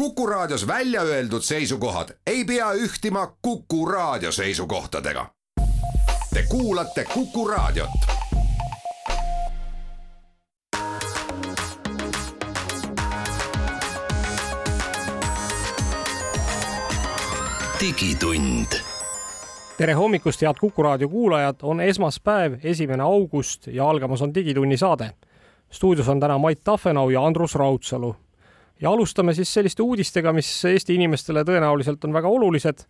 Kuku Raadios välja öeldud seisukohad ei pea ühtima Kuku Raadio seisukohtadega. Te kuulate Kuku Raadiot. digitund tere hommikust, head Kuku raadio kuulajad, on esmaspäev, esimene august ja algamas on Digitunni saade. stuudios on täna Mait Tafenau ja Andrus Raudsalu. Ja alustame siis selliste uudistega, mis Eesti inimestele tõenäoliselt on väga olulised,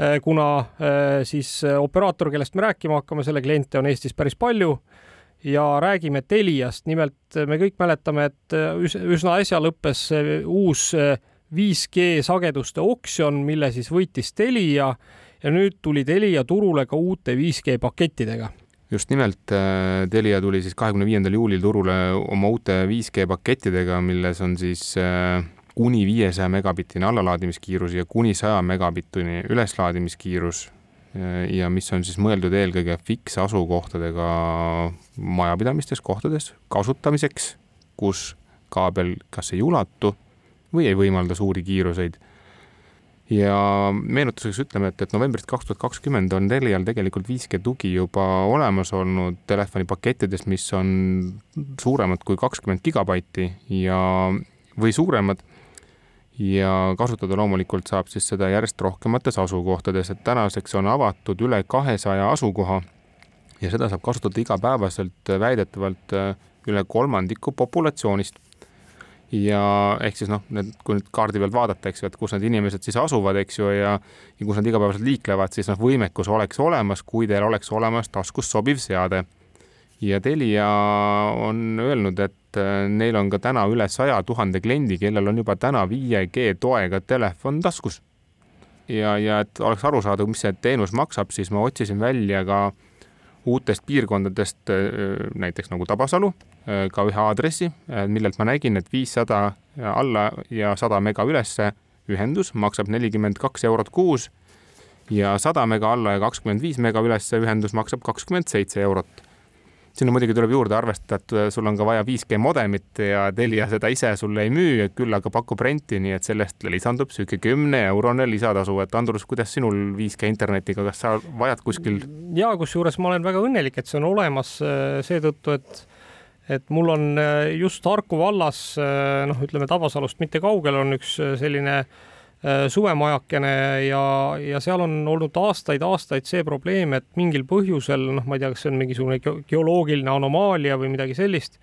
eh, kuna eh, siis operaator, kellest me rääkima hakkame, selle kliente on Eestis päris palju ja räägime Teliast. nimelt me kõik mäletame, et üsna äsja lõppes uus 5G sageduste oksjon, mille siis võitis Telia ja nüüd tuli Telia turule ka uute 5G pakettidega just nimelt, äh, Telia tuli siis kahekümne viiendal juulil turule oma uute 5G pakettidega, milles on siis äh, kuni viiesaja megabittine allalaadimiskiirus ja kuni saja megabittini üleslaadimiskiirus äh, ja mis on siis mõeldud eelkõige fiksasukohtadega majapidamistes kohtades kasutamiseks, kus kaabel kas ei ulatu või ei võimalda suuri kiiruseid ja meenutuseks ütleme, et, et novembrist kaks tuhat kakskümmend on Telial tegelikult 5G tugi juba olemas olnud telefonipakettides, mis on suuremad kui kakskümmend gigabaiti ja, või suuremad. ja kasutada loomulikult saab siis seda järjest rohkemates asukohtades, et tänaseks on avatud üle kahesaja asukoha ja seda saab kasutada igapäevaselt väidetavalt üle kolmandiku populatsioonist ja ehk siis noh, need, kui nüüd kaardi pealt vaadata, eks ju, et kus need inimesed siis asuvad, eks ju, ja ja kus nad igapäevaselt liiklevad, siis noh, võimekus oleks olemas, kui teil oleks olemas taskus sobiv seade. ja Telia on öelnud, et äh, neil on ka täna üle saja tuhande kliendi, kellel on juba täna 5G toega telefon taskus. ja, ja et oleks aru saada, mis see teenus maksab, siis ma otsisin välja ka uutest piirkondadest, äh, näiteks nagu Tabasalu Äh, ka ühe aadressi, äh, millelt ma nägin, et viissada alla ja sada mega ülesse ühendus maksab nelikümmend kaks eurot kuus ja sada mega alla ja kakskümmend viis mega ülesse ühendus maksab kakskümmend seitse eurot. Sinna muidugi tuleb juurde arvestada, et äh, sul on ka vaja 5G modemit ja Telia seda ise sulle ei müü, küll aga pakub renti, nii et sellest lisandub sihuke kümne eurone lisatasu, et Andrus, kuidas sinul 5G internetiga, kas sa vajad kuskil? ja kusjuures ma olen väga õnnelik, et see on olemas seetõttu, et et mul on äh, just Harku vallas, äh, noh, ütleme Tabasalust mitte kaugel on üks äh, selline suvemajakene ja, ja seal on olnud aastaid-aastaid see probleem, et mingil põhjusel, noh, ma ei tea, kas see on mingisugune geoloogiline anomaalia või midagi sellist,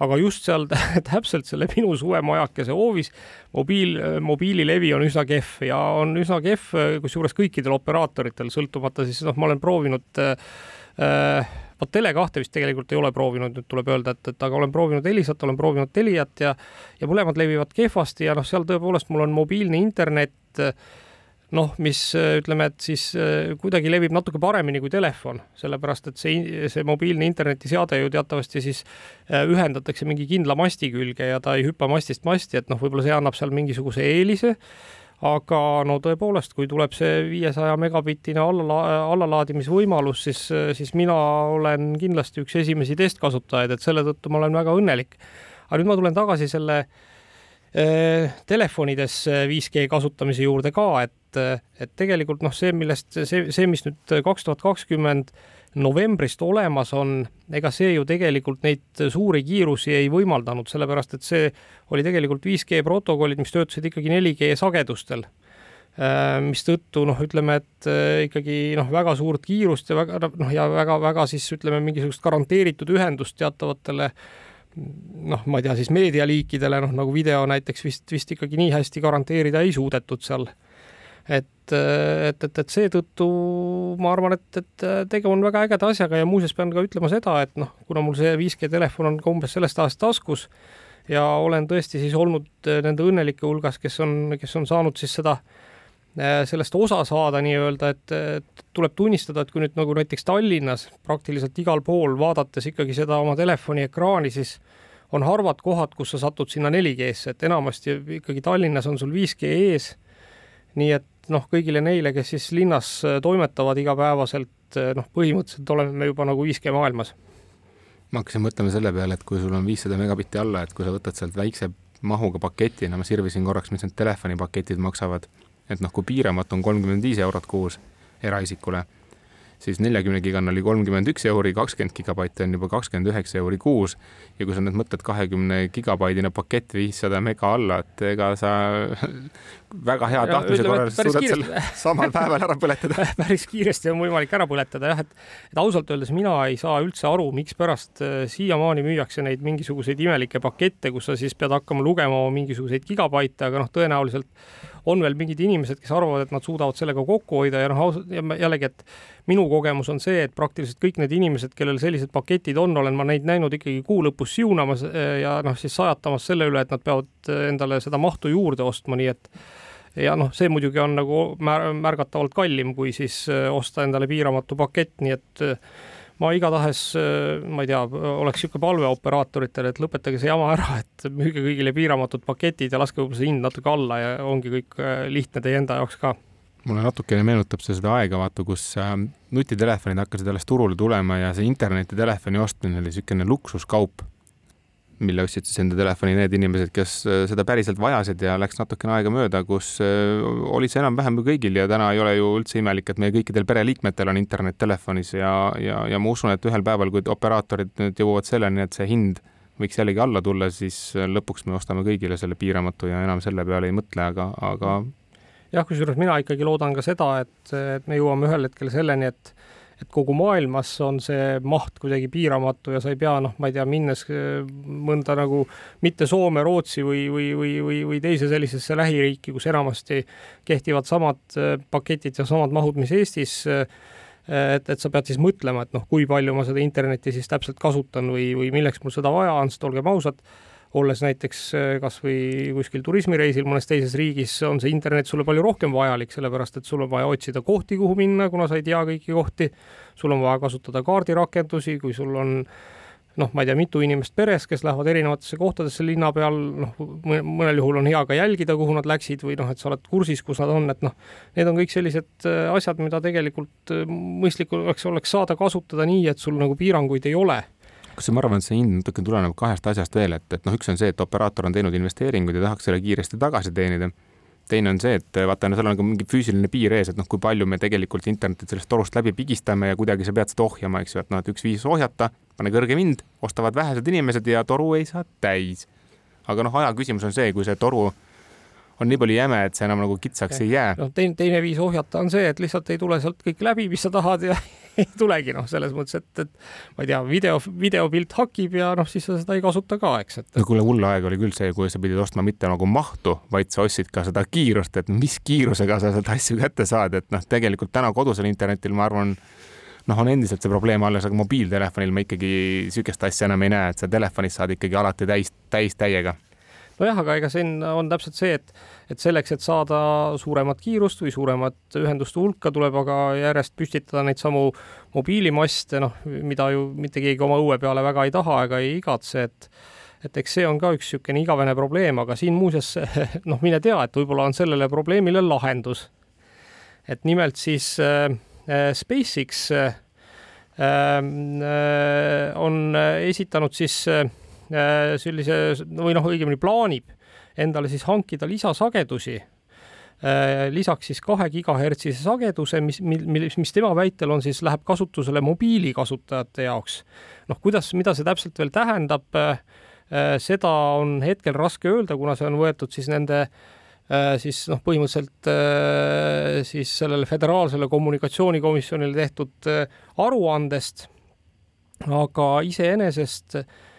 aga just seal täpselt selle minu suvemajakese hoovis mobiil, mobiililevi on üsna kehv ja on üsna kehv kusjuures kõikidel operaatoritel, sõltumata siis noh, ma olen proovinud äh, vot Tele2 vist tegelikult ei ole proovinud, nüüd tuleb öelda, et, et aga olen proovinud Elisat, olen proovinud Teliat ja ja mõlemad levivad kehvasti ja noh, seal tõepoolest mul on mobiilne internet noh, mis ütleme, et siis eh, kuidagi levib natuke paremini kui telefon, sellepärast et see, see mobiilne internetiseade ju teatavasti siis eh, ühendatakse mingi kindla masti külge ja ta ei hüppa mastist masti, et noh, võib-olla see annab seal mingisuguse eelise aga no tõepoolest, kui tuleb see viiesaja megabittine alla, allalaadimisvõimalus, siis, siis mina olen kindlasti üks esimesi testkasutajaid, et selle tõttu ma olen väga õnnelik. aga nüüd ma tulen tagasi selle äh, telefonides 5G kasutamise juurde ka, et, et tegelikult noh, see, millest see, see, mis nüüd kaks tuhat kakskümmend novembrist olemas on, ega see ju tegelikult neid suuri kiirusi ei võimaldanud, sellepärast et see oli tegelikult 5G protokollid, mis töötasid ikkagi 4G sagedustel. Äh, mistõttu noh, ütleme, et äh, ikkagi noh, väga suurt kiirust ja väga noh, ja väga-väga siis ütleme, mingisugust garanteeritud ühendust teatavatele noh, ma ei tea siis meedialiikidele, noh nagu video näiteks vist, vist ikkagi nii hästi garanteerida ei suudetud seal et, et, et, et seetõttu ma arvan, et, et tegu on väga ägeda asjaga ja muuseas pean ka ütlema seda, et noh, kuna mul see 5G telefon on ka umbes sellest ajast taskus ja olen tõesti siis olnud nende õnnelike hulgas, kes on, kes on saanud siis seda sellest osa saada nii-öelda, et tuleb tunnistada, et kui nüüd nagu näiteks Tallinnas praktiliselt igal pool vaadates ikkagi seda oma telefoni ekraani, siis on harvad kohad, kus sa satud sinna 4G-sse, et enamasti ikkagi Tallinnas on sul 5G ees. Nii et noh, kõigile neile, kes siis linnas äh, toimetavad igapäevaselt, äh, noh, põhimõtteliselt oleme me juba nagu 5G maailmas. ma hakkasin mõtlema selle peale, et kui sul on viissada megabitti alla, et kui sa võtad sealt väikse mahuga paketina, ma sirvisin korraks, mis need telefonipaketid maksavad. et noh, kui piiramatu on kolmkümmend viis eurot kuus eraisikule siis neljakümne gigane oli kolmkümmend üks euri, kakskümmend gigabaiti on juba kakskümmend üheksa euri kuus. ja kui sa nüüd mõtled kahekümne gigabaidine pakett viissada mega alla, et ega sa väga hea tahtmise korral suudad selle samal päeval ära põletada päris kiiresti on võimalik ära põletada jah, et, et ausalt öeldes mina ei saa üldse aru, mikspärast äh, siiamaani müüakse neid mingisuguseid imelikke pakette, kus sa siis pead hakkama lugema mingisuguseid gigabaite, aga noh, tõenäoliselt on veel mingid inimesed, kes arvavad, et nad suudavad sellega kokku hoida ja noh, ausalt jällegi, et minu kogemus on see, et praktiliselt kõik need inimesed, kellel sellised paketid on, olen ma neid näinud ikkagi kuu lõpus siunamas eh, ja noh, siis sajatamas selle üle, et nad peavad eh, endale seda mahtu juurde ostma, nii et ja noh, see muidugi on nagu mär märgatavalt kallim, kui siis eh, osta endale piiramatu pakett, nii et ma igatahes, äh, ma ei tea, oleks niisugune palve operaatoritele, et lõpetage see jama ära, et müüge kõigile piiramatud paketid ja laske võib-olla see hind natuke alla ja ongi kõik äh, lihtne teie enda jaoks ka. Mulle natukene meenutab see seda aega, vaata, kus äh, nutitelefonid hakkasid alles turule tulema ja see internetitelefoni ostmine oli niisugune luksuskaup mille ostsid siis enda telefoni need inimesed, kes äh, seda päriselt vajasid ja läks natukene aega mööda, kus äh, oli see enam-vähem kõigil ja täna ei ole ju üldse imelik, et meie kõikidel pereliikmetel on internet telefonis ja, ja, ja ma usun, et ühel päeval, kui operaatorid nüüd jõuavad selleni, et see hind võiks jällegi alla tulla, siis äh, lõpuks me ostame kõigile selle piiramatu ja enam selle peale ei mõtle, aga, aga jah, kusjuures mina ikkagi loodan ka seda, et, et me jõuame ühel hetkel selleni, et et kogu maailmas on see maht kuidagi piiramatu ja sa ei pea noh, ma ei tea, minnes äh, mõnda nagu mitte Soome, Rootsi või, või, või, või, või teise sellisesse lähiriiki, kus enamasti kehtivad samad äh, paketid ja samad mahud, mis Eestis äh, et, et sa pead siis mõtlema, et noh, kui palju ma seda internetti siis täpselt kasutan või, või milleks mul seda vaja on, sest olgem ausad olles näiteks äh, kas või kuskil turismireisil mõnes teises riigis, on see internet sulle palju rohkem vajalik, sellepärast et sul on vaja otsida kohti, kuhu minna, kuna sa ei tea kõiki kohti. sul on vaja kasutada kaardirakendusi, kui sul on noh, ma ei tea, mitu inimest peres, kes lähevad erinevatesse kohtadesse linna peal, noh, mõnel juhul on hea ka jälgida, kuhu nad läksid või noh, et sa oled kursis, kus nad on, et noh, need on kõik sellised äh, asjad, mida tegelikult äh, mõistlik oleks, oleks saada kasutada nii, et sul nagu piiranguid ei ole kas ma arvan, et see hind natuke tuleneb kahest asjast veel, et, et noh, üks on see, et operaator on teinud investeeringuid ja tahaks selle kiiresti tagasi teenida. teine on see, et vaata, no seal on ka mingi füüsiline piir ees, et noh, kui palju me tegelikult internetit sellest torust läbi pigistame ja kuidagi sa pead seda ohjama, eks ju, et noh, et üks viis ohjata, pane kõrgem hind, ostavad vähesed inimesed ja toru ei saa täis. aga noh, aja küsimus on see, kui see toru on nii palju jäme, et see enam nagu kitsaks ei jää. noh, teine, teine viis ohjata on see, et lihtsalt ei tule sealt kõik läbi, mis sa tahad ja ei tulegi noh, selles mõttes, et, et ma ei tea, video, videopilt hakib ja noh, siis sa seda ei kasuta ka, eks, et. no kuule, hull aeg oli küll see, kui sa pidid ostma mitte nagu mahtu, vaid sa ostsid ka seda kiirust, et mis kiirusega sa seda asju kätte saad, et noh, tegelikult täna kodusel internetil, ma arvan, noh, on endiselt see probleem alles, aga mobiiltelefonil ma ikkagi niisugust asja enam ei näe, et sa telefonis saad ikkagi alati täis, täis täiega nojah, aga ega siin on täpselt see, et, et selleks, et saada suuremat kiirust või suuremat ühenduste hulka, tuleb aga järjest püstitada neid samu mobiilimaste, noh, mida ju mitte keegi oma õue peale väga ei taha ega ei igatse, et et eks see on ka üks niisugune igavene probleem, aga siin muuseas noh, mine tea, et võib-olla on sellele probleemile lahendus. et nimelt siis äh, äh SpaceX äh, äh, on esitanud siis äh, sellise või noh, õigemini plaanib endale siis hankida lisasagedusi äh, lisaks siis kahe gigahertsise sageduse, mis, mil, mis tema väitel on siis, läheb kasutusele mobiilikasutajate jaoks. noh, kuidas, mida see täpselt veel tähendab, äh, seda on hetkel raske öelda, kuna see on võetud siis nende siis noh, põhimõtteliselt siis sellele föderaalsele kommunikatsioonikomisjonile tehtud aruandest, aga iseenesest äh, Äh,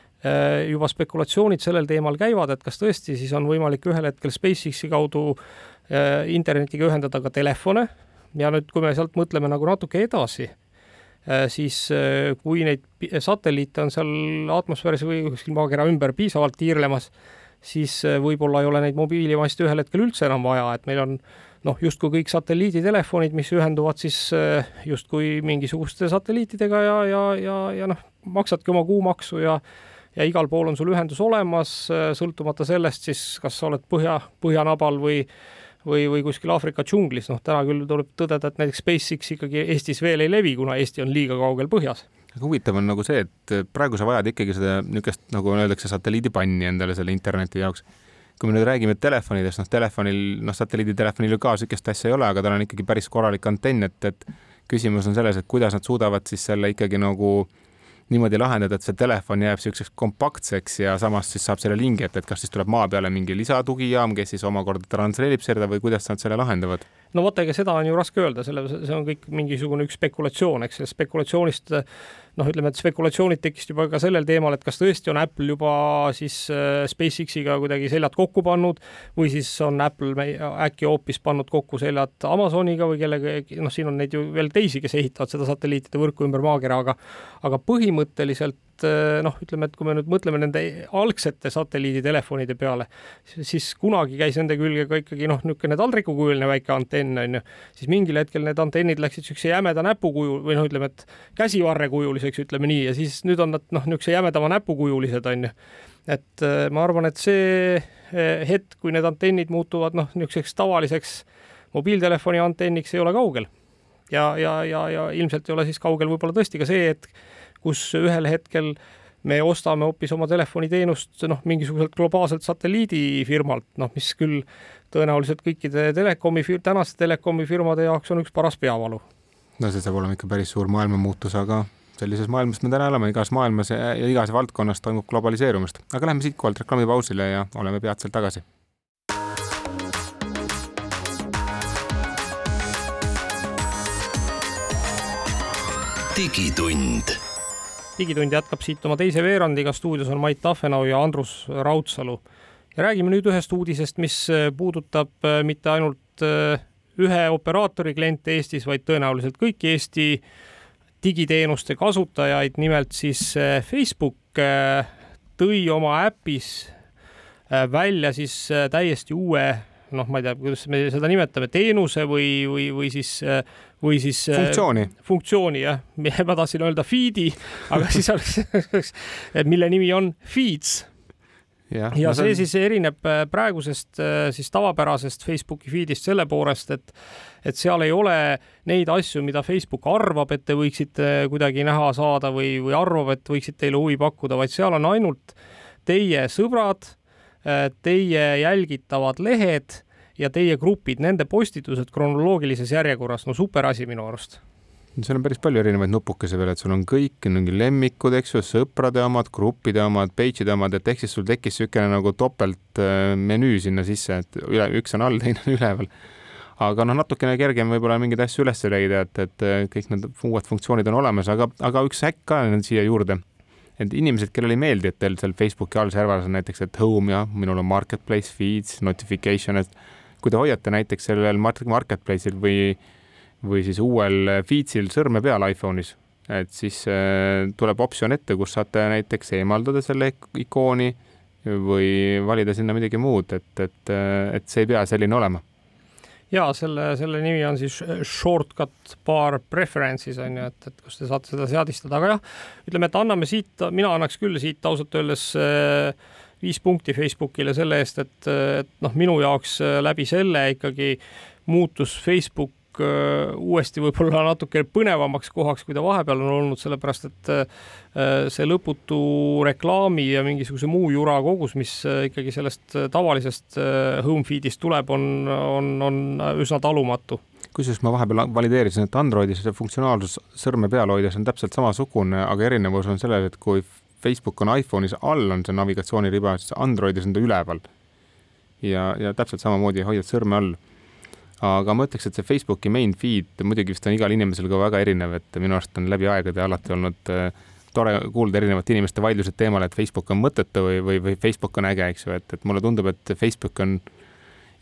juba spekulatsioonid sellel teemal käivad, et kas tõesti siis on võimalik ühel hetkel SpaceXi kaudu äh, internetiga ühendada ka telefone. Ja nüüd, kui me sealt mõtleme nagu natuke edasi, äh, siis kui neid satelliite on seal atmosfääris või kuskil maakera ümber piisavalt tiirlemas, siis võib-olla ei ole neid mobiilimaste ühel hetkel üldse enam vaja, et meil on noh, justkui kõik satelliiditelefonid, mis ühenduvad siis justkui mingisuguste satelliitidega ja, ja, ja, ja noh, maksadki oma kuumaksu ja ja igal pool on sul ühendus olemas, äh, sõltumata sellest siis, kas sa oled põhja, põhjanabal või või, või kuskil Aafrika džunglis, noh täna küll tuleb tõdeda, et näiteks SpaceX ikkagi Eestis veel ei levi, kuna Eesti on liiga kaugel põhjas aga huvitav on nagu see, et praegu sa vajad ikkagi seda niisugust, nagu öeldakse, satelliidipanni endale selle interneti jaoks. kui me nüüd räägime telefonidest, noh, telefonil, noh, satelliiditelefonil ju ka niisugust asja ei ole, aga tal on ikkagi päris korralik antenn, et, et küsimus on selles, et kuidas nad suudavad siis selle ikkagi nagu niimoodi lahendada, et see telefon jääb niisuguseks kompaktseks ja samas siis saab selle lingi, et, et kas siis tuleb maa peale mingi lisatugijaam, kes siis omakorda transleerib seda või kuidas nad selle lahendavad? no vot, ega seda on ju raske öelda, selle, see on kõik mingisugune üks spekulatsioon, eks, spekulatsioonist noh, ütleme, et spekulatsioonid tekkisid juba ka sellel teemal, et kas tõesti on Apple juba siis äh, SpaceX-iga kuidagi seljad kokku pannud või siis on Apple äkki hoopis pannud kokku seljad Amazoniga või kellega, noh, siin on neid ju veel teisi, kes ehitavad seda satelliitide võrku ümber maakera, aga aga põhimõtteliselt et eh, noh, ütleme, et kui me nüüd mõtleme nende algsete satelliiditelefonide peale, siis kunagi käis nende külge ka ikkagi noh, niisugune taldrikukujuline väike antenn on ju, siis mingil hetkel need antennid läksid niisuguse jämeda näpukuju või noh, ütleme, et käsivarrekujuliseks, ütleme nii, ja siis nüüd on nad noh, niisuguse jämedama näpukujulised on ju. et eh, ma arvan, et see eh, hetk, kui need antennid muutuvad noh, niisuguseks tavaliseks mobiiltelefoni antenniks, ei ole kaugel ja, ja, ja, ja ilmselt ei ole siis kaugel võib-olla tõesti ka see, et kus ühel hetkel me ostame hoopis oma telefoniteenust noh, mingisuguselt globaalselt satelliidifirmalt, noh, mis küll tõenäoliselt kõikide telekomi, tänaste telekomifirmade jaoks on üks paras peavalu. no see saab olema ikka päris suur maailmamuutus, aga sellises maailmas me täna elame, igas maailmas ja igas valdkonnas toimub globaliseerumist. aga lähme siitkohalt reklaamipausile ja oleme peatselt tagasi digitund digitund jätkab siit oma teise veerandiga, stuudios on Mait Tahvenau ja Andrus Raudsalu. ja räägime nüüd ühest uudisest, mis äh, puudutab äh, mitte ainult äh, ühe operaatori kliente Eestis, vaid tõenäoliselt kõiki Eesti digiteenuste kasutajaid, nimelt siis Facebook tõi oma äpis välja siis täiesti uue noh, ma ei tea, kuidas me seda nimetame, teenuse või, või, või siis või siis äh, funktsiooni, funktsiooni jah, ma tahtsin öelda feed'i, aga siis oleks, mille nimi on Feeds. Ja, ja see on... siis erineb äh, praegusest äh, siis tavapärasest Facebooki feed'ist selle poolest, et et seal ei ole neid asju, mida Facebook arvab, et te võiksite kuidagi näha saada või, või arvab, et võiksid teile huvi pakkuda, vaid seal on ainult teie sõbrad, teie jälgitavad lehed ja teie grupid, nende postitused kronoloogilises järjekorras, no super asi minu arust seal on päris palju erinevaid nupukesi veel, et sul on kõik mingi lemmikud, eks ju, sõprade omad, gruppide omad, page'ide omad, et ehk siis sul tekkis niisugune nagu topeltmenüü äh, sinna sisse, et üle, üks on all, teine on üleval. aga noh, natukene kergem võib-olla mingeid asju üles leida, et, et äh, kõik need uued funktsioonid on olemas, aga, aga üks häkk ka siia juurde. et inimesed, kellele ei meeldi, et teil seal Facebooki all serveris on näiteks, et home ja minul on marketplace, feeds, notification, et kui te hoiate näiteks sellel marketplace'il või, või siis uuel feed'il sõrme peal iPhone'is, et siis äh, tuleb optsioon ette, kus saate näiteks eemaldada selle ikooni või valida sinna midagi muud, et, et, äh, et see ei pea selline olema. Ja selle, selle nimi on siis shortcut bar preferences on ju, et, et kus te saate seda seadistada, aga jah, ütleme, et anname siit, mina annaks küll siit ausalt öeldes äh, viis punkti Facebookile selle eest, et, et noh, minu jaoks äh, läbi selle ikkagi muutus Facebook äh, uuesti võib-olla natuke põnevamaks kohaks, kui ta vahepeal on olnud, sellepärast et äh, see lõputu reklaami ja mingisuguse muu jura kogus, mis ikkagi sellest tavalisest home feed'ist tuleb, on, on, on üsna talumatu. Kusjuures ma vahepeal valideerisin, et Androidis see funktsionaalsus sõrme peal hoides on täpselt samasugune, aga erinevus on selles, et kui Facebook on iPhone'is all, on see navigatsiooniriba, siis Androidis on ta üleval. ja, ja täpselt samamoodi hoiad sõrme all. aga ma ütleks, et see Facebooki main feed muidugi vist on igal inimesel ka väga erinev, et minu arust on läbi aegade alati olnud äh, tore kuulda erinevate inimeste vaidlused teemal, et Facebook on mõttetu või, või, või Facebook on äge, eks ju, et, et mulle tundub, et Facebook on äh,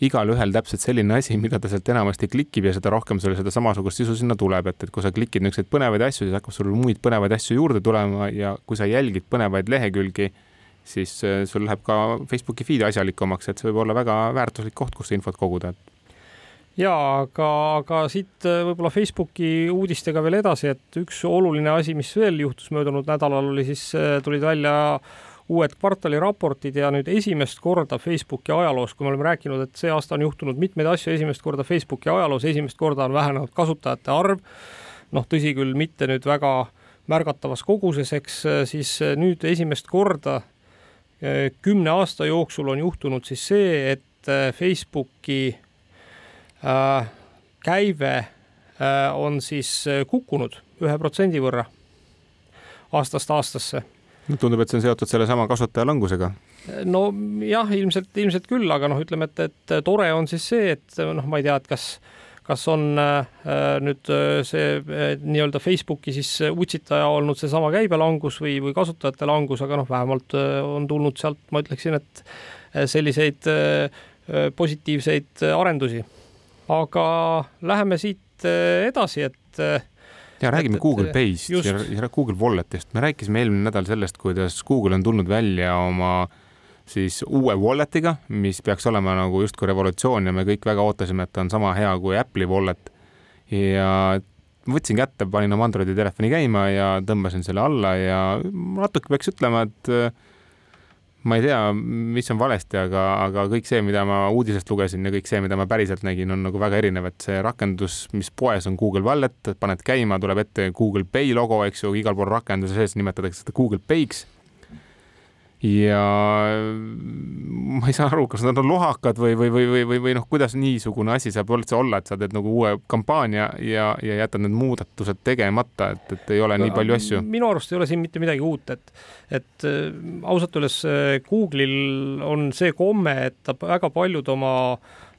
igalühel täpselt selline asi, mida ta sealt enamasti klikib ja seda rohkem sulle seda samasugust sisu sinna tuleb, et, et kui sa klikid niisuguseid põnevaid asju, siis hakkab sul muid põnevaid asju juurde tulema ja kui sa jälgid põnevaid lehekülgi, siis äh, sul läheb ka Facebooki feed asjalikumaks, et see võib olla väga väärtuslik koht, kus infot koguda ja aga, aga siit äh, võib-olla Facebooki uudistega veel edasi, et üks oluline asi, mis veel juhtus möödunud nädalal, oli siis, äh, tulid välja uued kvartaliraportid ja nüüd esimest korda Facebooki ajaloos, kui me oleme rääkinud, et see aasta on juhtunud mitmeid asju, esimest korda Facebooki ajaloos, esimest korda on vähenenud kasutajate arv, noh, tõsi küll, mitte nüüd väga märgatavas koguses, eks siis nüüd esimest korda kümne aasta jooksul on juhtunud siis see, et Facebooki käive on siis kukkunud ühe protsendi võrra aastast aastasse. Tundub, et see on seotud sellesama kasutaja langusega no jah, ilmselt, ilmselt küll, aga noh, ütleme, et, et tore on siis see, et noh, ma ei tea, et kas, kas on äh, nüüd äh, see äh, nii-öelda Facebooki siis utsitaja olnud seesama käibelangus või, või kasutajate langus, aga noh, vähemalt äh, on tulnud sealt, ma ütleksin, et äh, selliseid äh, positiivseid arendusi. aga läheme siit edasi, et ja räägime et, Google Pay'st ja, ja Google Walletist. me rääkisime eelmine nädal sellest, kuidas Google on tulnud välja oma äh, siis uue wallet'iga, mis peaks olema nagu justkui revolutsioon ja me kõik väga ootasime, et ta on sama hea kui Apple'i wallet. ja võtsin kätte, panin oma Androidi telefoni käima ja tõmbasin selle alla ja natuke peaks ütlema, et ma ei tea, mis on valesti, aga, aga kõik see, mida ma uudisest lugesin ja kõik see, mida ma päriselt nägin, on nagu väga erinev, et see rakendus, mis poes on Google Wallet, paned käima, tuleb ette Google Pay logo, eks ju, igal pool rakenduse sees nimetatakse seda Google Pay'ks ja ma ei saa aru, kas nad on lohakad või, või, või, või, või, või noh, kuidas niisugune asi saab üldse olla, et sa teed nagu uue kampaania ja, ja jätad need muudatused tegemata, et, et ei ole no, nii palju asju. minu arust ei ole siin mitte midagi uut, et, et äh, ausalt öeldes äh, Google'il on see komme, et ta väga paljud oma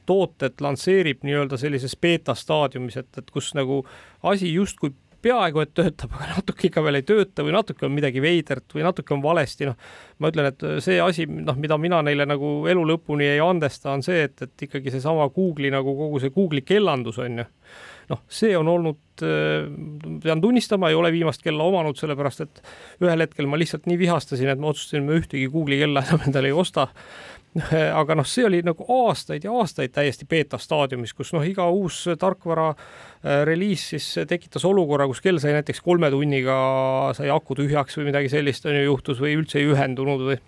tooted lansseerib nii-öelda sellises beeta staadiumis, et, et kus nagu asi justkui peaaegu et töötab, aga natuke ikka veel ei tööta või natuke on midagi veidrat või natuke on valesti, noh. ma ütlen, et see asi, noh, mida mina neile nagu elu lõpuni ei andesta, on see, et, et ikkagi seesama Google'i nagu kogu see Google'i kellandus on ju. noh, see on olnud, pean tunnistama, ei ole viimast kella omanud, sellepärast et ühel hetkel ma lihtsalt nii vihastasin, et ma otsustasin, ma ühtegi Google'i kella enam endale ei osta aga noh, see oli nagu aastaid ja aastaid täiesti beeta staadiumis, kus noh, iga uus tarkvara äh, reliis siis tekitas olukorra, kus kell sai näiteks kolme tunniga, sai aku tühjaks või midagi sellist on ju juhtus või üldse ei ühendunud või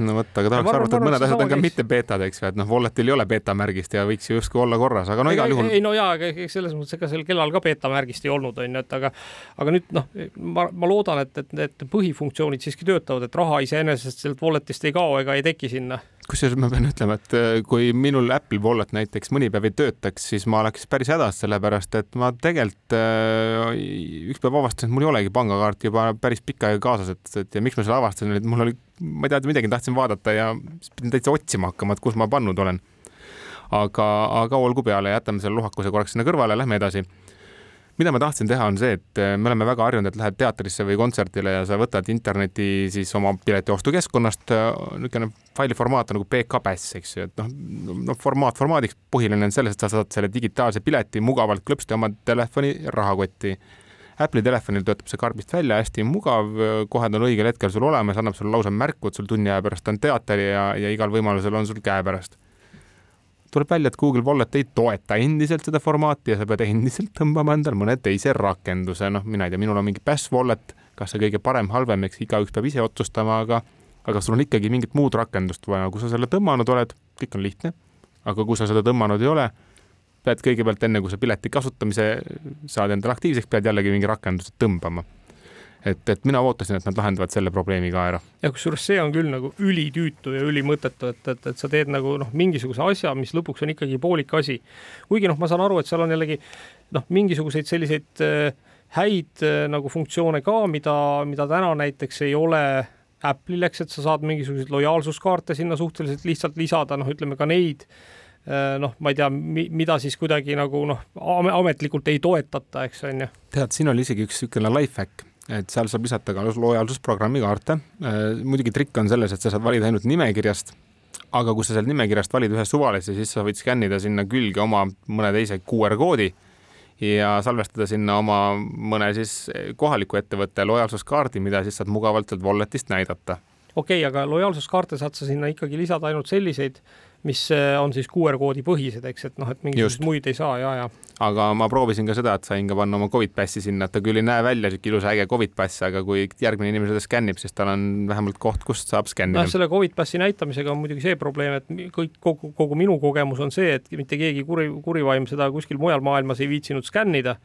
no vot, aga tahaks arvata, et mõned asjad on ka mitte beetad, eks ju, et noh, Walletil ei ole beeta märgist ja võiks ju justkui olla korras, aga no igal juhul. ei no jaa, aga selles mõttes, ega sel kellal ka beeta märgist ei olnud, on ju, et aga, aga nüüd noh, ma, ma loodan, et, et need põhifunktsioonid siiski töötavad, et raha iseenesest sealt Walletist ei kao ega ei teki sinna kusjuures ma pean ütlema, et äh, kui minul Apple Wallet näiteks mõni päev ei töötaks, siis ma oleks päris hädas, sellepärast et ma tegelikult äh, üks päev avastasin, et mul ei olegi pangakaarti juba päris pikka aega kaasas, et, et ja miks ma selle avastasin, et mul oli, ma ei tea, midagi tahtsin vaadata ja pidin täitsa otsima hakkama, et kus ma pannud olen. aga, aga olgu peale, jätame selle lohakuse korraks sinna kõrvale, lähme edasi mida ma tahtsin teha, on see, et äh, me oleme väga harjunud, et lähed teatrisse või kontserdile ja sa võtad interneti siis oma piletiostukeskkonnast, äh, niisugune failiformaat on nagu PK-Bass, eks ju, et noh, no formaat formaadiks, põhiline on selles, et sa saad selle digitaalse pileti mugavalt klõpsti oma telefoni rahakotti. Apple'i telefonil töötab see karbist välja, hästi mugav, kohe ta on õigel hetkel sul olemas, annab sulle lausa märku, et sul tunni aja pärast on teater ja, ja igal võimalusel on sul käepärast tuleb välja, et Google Wallet ei toeta endiselt seda formaati ja sa pead endiselt tõmbama endale mõne teise rakenduse, noh, mina ei tea, minul on mingi Bash Wallet, kas see kõige parem, halvem, eks igaüks peab ise otsustama, aga aga sul on ikkagi mingit muud rakendust vaja, kui sa selle tõmmanud oled, kõik on lihtne. aga kui sa seda tõmmanud ei ole, pead kõigepealt enne, kui sa pileti kasutamise saad endale aktiivseks, pead jällegi mingi rakenduse tõmbama et, et mina ootasin, et nad lahendavad selle probleemi ka ära. ja kusjuures see on küll nagu ülitüütu ja ülimõttetu, et, et, et sa teed nagu noh, mingisuguse asja, mis lõpuks on ikkagi poolik asi. kuigi noh, ma saan aru, et seal on jällegi noh, mingisuguseid selliseid äh, häid äh, nagu funktsioone ka, mida, mida täna näiteks ei ole Apple'il, eks, et sa saad mingisuguseid lojaalsuskaarte sinna suhteliselt lihtsalt lisada, noh, ütleme ka neid noh, ma ei tea, mida siis kuidagi nagu noh, ametlikult ei toetata, eks on ju. tead, siin oli isegi üks niisugune life hack et seal saab lisata ka lojaalsusprogrammi kaarte. Äh, muidugi trikk on selles, et sa saad valida ainult nimekirjast, aga kui sa sealt nimekirjast valid ühe suvalise, siis sa võid skännida sinna külge oma mõne teise QR koodi ja salvestada sinna oma mõne siis kohaliku ettevõtte lojaalsuskaardi, mida siis saad mugavalt sealt wallet'ist näidata. okei okay,, aga lojaalsuskaarte saad sa sinna ikkagi lisada ainult selliseid mis äh, on siis QR koodi põhised, eks, et noh, et mingisuguseid muid ei saa ja, ja. aga ma proovisin ka seda, et sain ka panna oma Covid passi sinna, et ta küll ei näe välja sihuke ilus äge Covid pass, aga kui järgmine inimene seda skännib, siis tal on vähemalt koht, kust saab skännida. noh, selle Covid passi näitamisega on muidugi see probleem, et kõik, kogu, kogu minu kogemus on see, et mitte keegi kuri, kurivaim seda kuskil mujal maailmas ei viitsinud skännida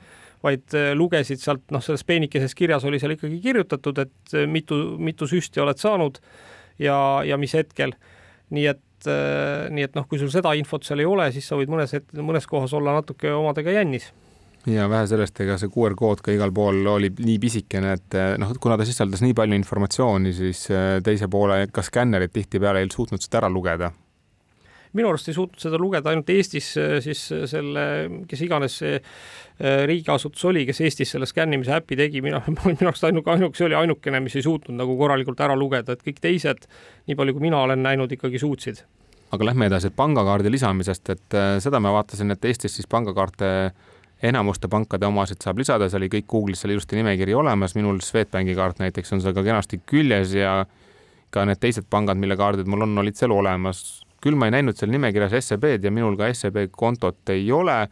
vaid äh, lugesid sealt, noh, selles peenikeses kirjas oli seal ikkagi kirjutatud, et äh, mitu, mitu süsti oled saanud ja, ja mis hetkel. nii et, nii et noh, kui sul seda infot seal ei ole, siis sa võid mõnes, mõnes kohas olla natuke omadega jännis. Ja vähe sellest, ega see QR kood ka igal pool oli nii pisikene, et noh, kuna ta sisaldas nii palju informatsiooni, siis teise poole ka skännerid tihtipeale ei suutnud seda ära lugeda minu arust ei suutnud seda lugeda ainult Eestis äh, siis äh, selle, kes iganes see äh, riigiasutus oli, kes Eestis selle skännimise äpi tegi, mina, minu arust ainuke, ainuke, see oli ainukene, mis ei suutnud nagu korralikult ära lugeda, et kõik teised, nii palju kui mina olen näinud, ikkagi suutsid. aga lähme edasi pangakaardi lisamisest, et seda ma vaatasin, et Eestis siis pangakaarte enamuste pankade omasid saab lisada, see oli kõik Google'is seal ilusti nimekiri olemas, minul Swedbanki kaart näiteks on seal ka kenasti küljes ja ka need teised pangad, mille kaardid mul on, olid seal olemas küll ma ei näinud seal nimekirjas SEB-d ja minul ka SEB kontot ei ole.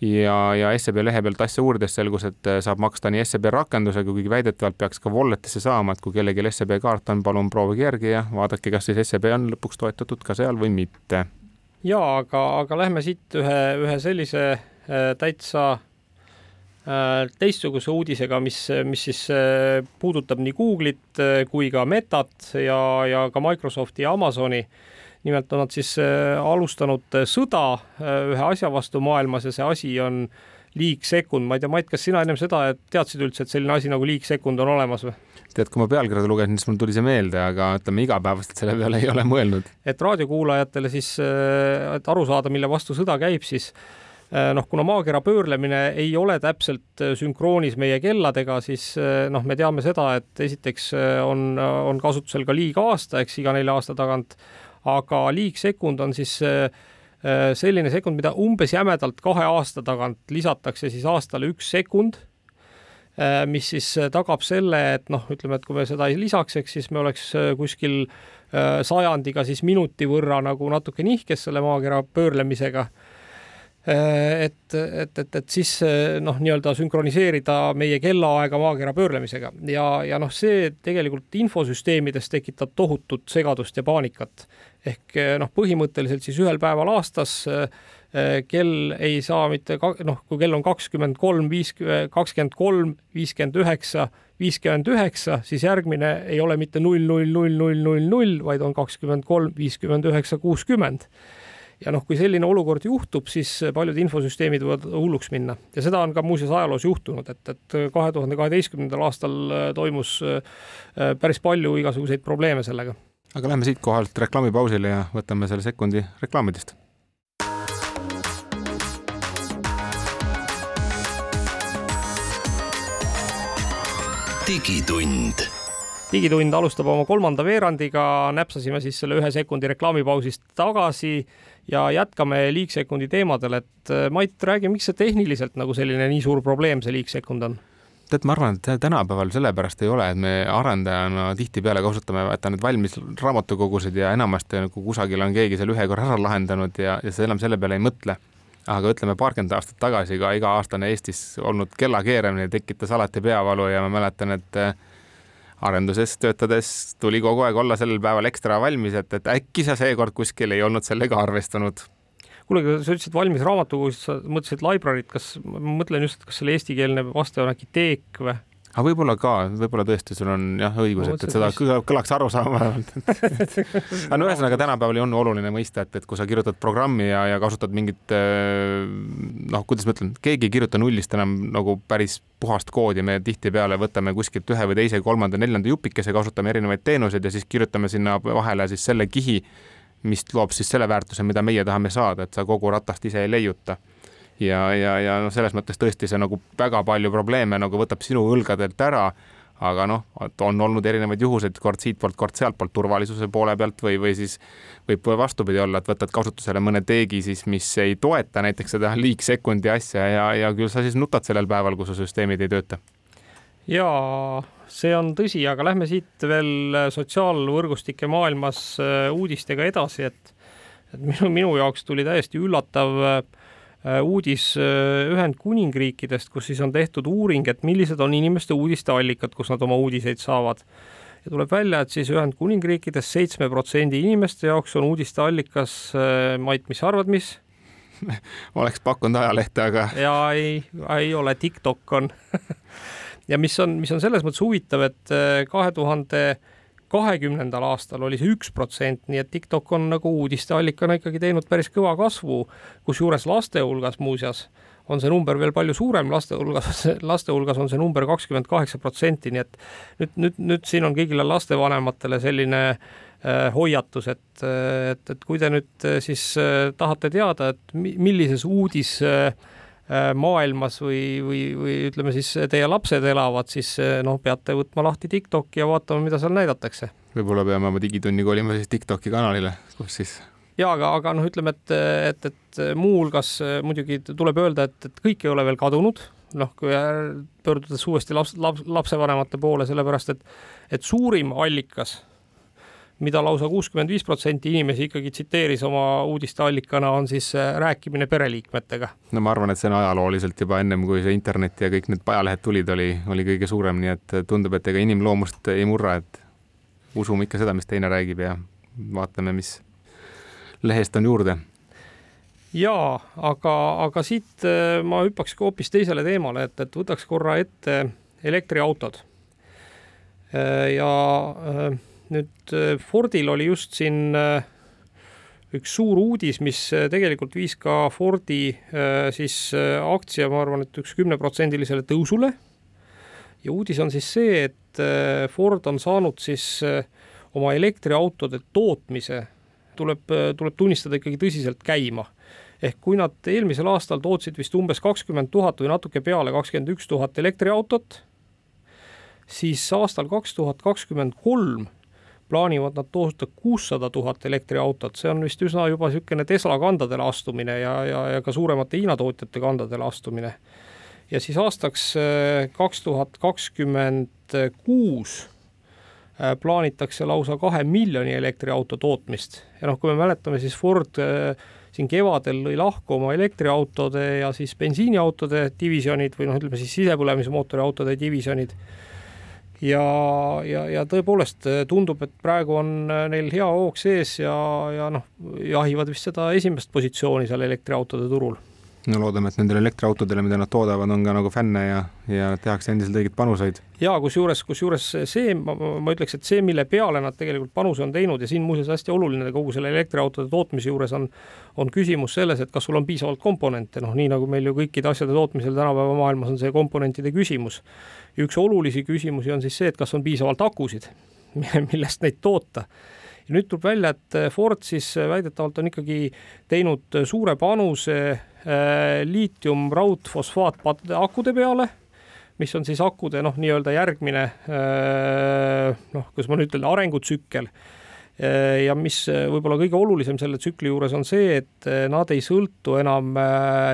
ja, ja SEB lehe pealt asja uurides selgus, et äh, saab maksta nii SEB rakendusega, kuigi väidetavalt peaks ka wallet'isse saama, et kui kellelgi SEB kaart on, palun proovige järgi ja vaadake, kas siis SEB on lõpuks toetatud ka seal või mitte. ja aga, aga lähme siit ühe, ühe sellise äh, täitsa äh, teistsuguse uudisega, mis, mis siis puudutab nii Google'it kui ka Metat ja, ja ka Microsofti ja Amazoni nimelt on nad siis äh, alustanud äh, sõda äh, ühe asja vastu maailmas ja see asi on liigsekund, ma ei tea, Mait, kas sina ennem seda teadsid üldse, et selline asi nagu liigsekund on olemas või? tead, kui ma pealkirja lugesin, siis mul tuli see meelde, aga ütleme igapäevaselt selle peale ei ole mõelnud. et raadiokuulajatele siis, et aru saada, mille vastu sõda käib, siis noh, kuna maakera pöörlemine ei ole täpselt sünkroonis meie kelladega, siis noh, me teame seda, et esiteks on, on kasutusel ka liigaasta, eks iga nelja aasta tagant aga liigsekund on siis äh, äh, selline sekund, mida umbes jämedalt kahe aasta tagant lisatakse siis aastale üks sekund, äh, mis siis tagab selle, et noh, ütleme, et kui me seda ei lisaks, eks siis me oleks kuskil sajandiga siis minuti võrra nagu natuke nihkes selle maakera pöörlemisega et, et, et, et siis noh, nii-öelda sünkroniseerida meie kellaaega maakera pöörlemisega ja, ja noh, see tegelikult infosüsteemides tekitab tohutut segadust ja paanikat. Ehk noh, põhimõtteliselt siis ühel päeval aastas kell ei saa mitte noh, kui kell on kakskümmend kolm, viis, kakskümmend kolm, viiskümmend üheksa, viiskümmend üheksa, siis järgmine ei ole mitte null, null, null, null, null, null, vaid on kakskümmend kolm, viiskümmend üheksa, kuuskümmend ja noh, kui selline olukord juhtub, siis paljud infosüsteemid võivad hulluks minna ja seda on ka muuseas ajaloos juhtunud, et, et kahe tuhande kaheteistkümnendal aastal toimus päris palju igasuguseid probleeme sellega. Aga lähme siit kohalt reklaamipausile ja võtame selle sekundi reklaamidest. digitund digitund alustab oma kolmanda veerandiga, näpsasime siis selle ühe sekundi reklaamipausist tagasi ja jätkame liigsekundi teemadel, et Mait, räägi, miks see tehniliselt nagu selline nii suur probleem, see liigsekund on? Tead, ma arvan, et tänapäeval sellepärast ei ole, et me arendajana tihtipeale kasutame, vaata need valmis raamatukogusid ja enamasti nagu kusagil on keegi seal ühe korra ära lahendanud ja, ja sa enam selle peale ei mõtle. aga ütleme, paarkümmend aastat tagasi ka iga-aastane Eestis olnud kellakeeramine tekitas alati peavalu ja ma mäletan, et äh, arenduses töötades tuli kogu aeg olla sellel päeval ekstra valmis, et, et äkki sa seekord kuskil ei olnud sellega arvestanud. Kuule, aga sa ütlesid valmis raamatukogust, sa mõtlesid library't, kas, ma mõtlen just, et kas selle eestikeelne vaste on äkki teek või? aga võib-olla ka, võib-olla tõesti sul on jah õigus, et, et seda kõlaks arusaamavalt aga no ühesõnaga tänapäeval on oluline mõista, et, et kui sa kirjutad programmi ja, ja kasutad mingit äh, noh, kuidas ma ütlen, keegi ei kirjuta nullist enam nagu päris puhast koodi, me tihtipeale võtame kuskilt ühe või teise, kolmanda, neljanda jupikese, kasutame erinevaid teenuseid ja siis kirjutame sinna vahele siis selle kihi, mis loob siis selle väärtuse, mida meie tahame saada, et sa kogu ratast ise ei leiuta ja, ja, ja noh, selles mõttes tõesti see nagu väga palju probleeme nagu võtab sinu õlgadelt ära aga noh, on olnud erinevaid juhuseid, kord siitpoolt, kord sealtpoolt turvalisuse poole pealt või, või siis võib vastupidi olla, et võtad kasutusele mõne teegi siis, mis ei toeta näiteks seda liigsekundi asja ja, ja küll sa siis nutad sellel päeval, kui su süsteemid ei tööta. ja see on tõsi, aga lähme siit veel sotsiaalvõrgustike maailmas äh, uudistega edasi, et, et minu, minu jaoks tuli täiesti üllatav äh, Äh, uudis äh, Ühendkuningriikidest, kus siis on tehtud uuring, et millised on inimeste uudisteallikad, kus nad oma uudiseid saavad. ja tuleb välja, et siis Ühendkuningriikides seitsme protsendi inimeste jaoks on uudisteallikas, äh, Mait, mis sa arvad, mis? oleks pakkunud ajalehte, aga. ja ei, ei ole, TikTok on ja mis on, mis on selles mõttes huvitav, et kahe tuhande kahekümnendal aastal oli see üks protsent, nii et TikTok on nagu uudisteallikana ikkagi teinud päris kõva kasvu, kusjuures laste hulgas muuseas on see number veel palju suurem, laste hulgas, laste hulgas on see number kakskümmend kaheksa protsenti, nii et nüüd, nüüd, nüüd siin on kõigile lastevanematele selline äh, hoiatus, et, et, et kui te nüüd äh, siis äh, tahate teada, et millises uudis äh, Äh, maailmas või, või, või ütleme siis teie lapsed elavad, siis äh, noh, peate võtma lahti TikToki ja vaatama, mida seal näidatakse. võib-olla peame oma digitunni kolima siis TikToki kanalile, kus siis ja aga, aga noh, ütleme, et, et, et muuhulgas äh, muidugi tuleb öelda, et, et kõik ei ole veel kadunud, noh, kui pöördudes uuesti laps, laps, lapsevanemate poole, sellepärast et, et suurim allikas mida lausa kuuskümmend viis protsenti inimesi ikkagi tsiteeris oma uudisteallikana, on siis äh, rääkimine pereliikmetega. no ma arvan, et see on ajalooliselt juba ennem, kui see internet ja kõik need ajalehed tulid, oli, oli kõige suurem, nii et tundub, et ega inimloomust ei murra, et usume ikka seda, mis teine räägib ja vaatame, mis lehest on juurde jaa, aga, aga siit äh, ma hüppaks hoopis teisele teemale, et, et võtaks korra ette elektriautod. Äh, ja nüüd äh, Fordil oli just siin äh, üks suur uudis, mis äh, tegelikult viis ka Fordi siis aktsia, ma arvan, et üks kümneprotsendilisele tõusule. ja uudis on siis see, et Ford on saanud siis oma elektriautode tootmise, tuleb, tuleb tunnistada ikkagi tõsiselt käima. ehk kui nad eelmisel aastal tootsid vist umbes kakskümmend tuhat või natuke peale kakskümmend üks tuhat elektriautot, siis aastal kaks tuhat kakskümmend kolm plaanivad nad toota kuussada tuhat elektriautot, see on vist üsna juba niisugune Tesla kandadele astumine ja, ja, ja ka suuremate Hiina tootjate kandadele astumine. ja siis aastaks äh, kaks tuhat kakskümmend kuus äh, plaanitakse lausa kahe miljoni elektriauto tootmist. Ja noh, kui me mäletame, siis Ford äh, siin kevadel lõi lahku oma elektriautode ja siis bensiiniautode divisjonid või noh, ütleme siis sisepõlemismootori autode divisjonid ja, ja, ja tõepoolest äh, tundub, et praegu on äh, neil hea hoog sees ja, ja noh, jahivad vist seda esimest positsiooni seal elektriautode turul no loodame, et nendele elektriautodele, mida nad toodavad, on ka nagu fänne ja, ja tehakse endiselt õigeid panuseid. ja kusjuures, kusjuures see, ma ütleks, et see, mille peale nad tegelikult panuse on teinud ja siin muuseas hästi oluline kogu selle elektriautode tootmise juures on, on küsimus selles, et kas sul on piisavalt komponente, noh, nii nagu meil ju kõikide asjade tootmisel tänapäeva maailmas on see komponentide küsimus. üks olulisi küsimusi on siis see, et kas on piisavalt akusid, millest neid toota ja nüüd tuleb välja, et Ford siis väidetavalt on ikkagi teinud suure panuse Äh, liitium raudfosfaat akude peale, mis on siis akude noh, nii-öelda järgmine äh, noh, kuidas ma nüüd ütlen, arengutsükkel äh, ja mis võib-olla kõige olulisem selle tsükli juures on see, et nad ei sõltu enam